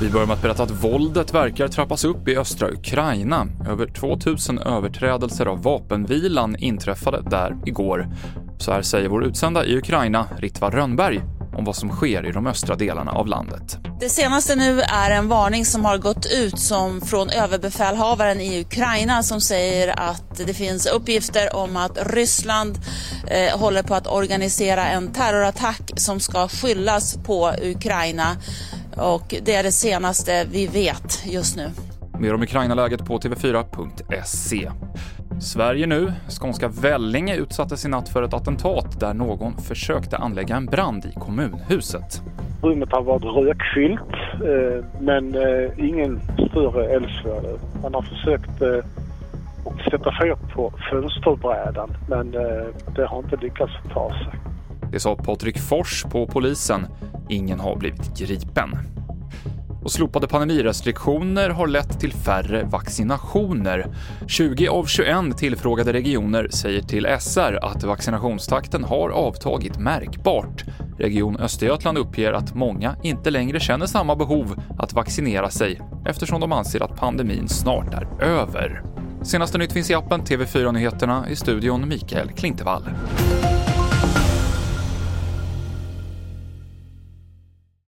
Vi börjar med att berätta att våldet verkar trappas upp i östra Ukraina. Över 2000 överträdelser av vapenvilan inträffade där igår. Så här säger vår utsända i Ukraina, Ritva Rönnberg, om vad som sker i de östra delarna av landet. Det senaste nu är en varning som har gått ut som från överbefälhavaren i Ukraina som säger att det finns uppgifter om att Ryssland eh, håller på att organisera en terrorattack som ska skyllas på Ukraina. Och det är det senaste vi vet just nu. Mer om Ukraina-läget på tv4.se. Sverige nu. Skånska Vellinge utsattes i natt för ett attentat där någon försökte anlägga en brand i kommunhuset. Rummet har varit rökfyllt eh, men eh, ingen större eldsvåda. Man har försökt eh, sätta fyr på fönsterbrädan men det har inte lyckats ta sig. Det sa Patrik Fors på polisen. Ingen har blivit gripen. Och slopade pandemirestriktioner har lett till färre vaccinationer. 20 av 21 tillfrågade regioner säger till SR att vaccinationstakten har avtagit märkbart. Region Östergötland uppger att många inte längre känner samma behov att vaccinera sig eftersom de anser att pandemin snart är över. Senaste nytt finns i appen TV4 Nyheterna i studion Mikael Klintevall.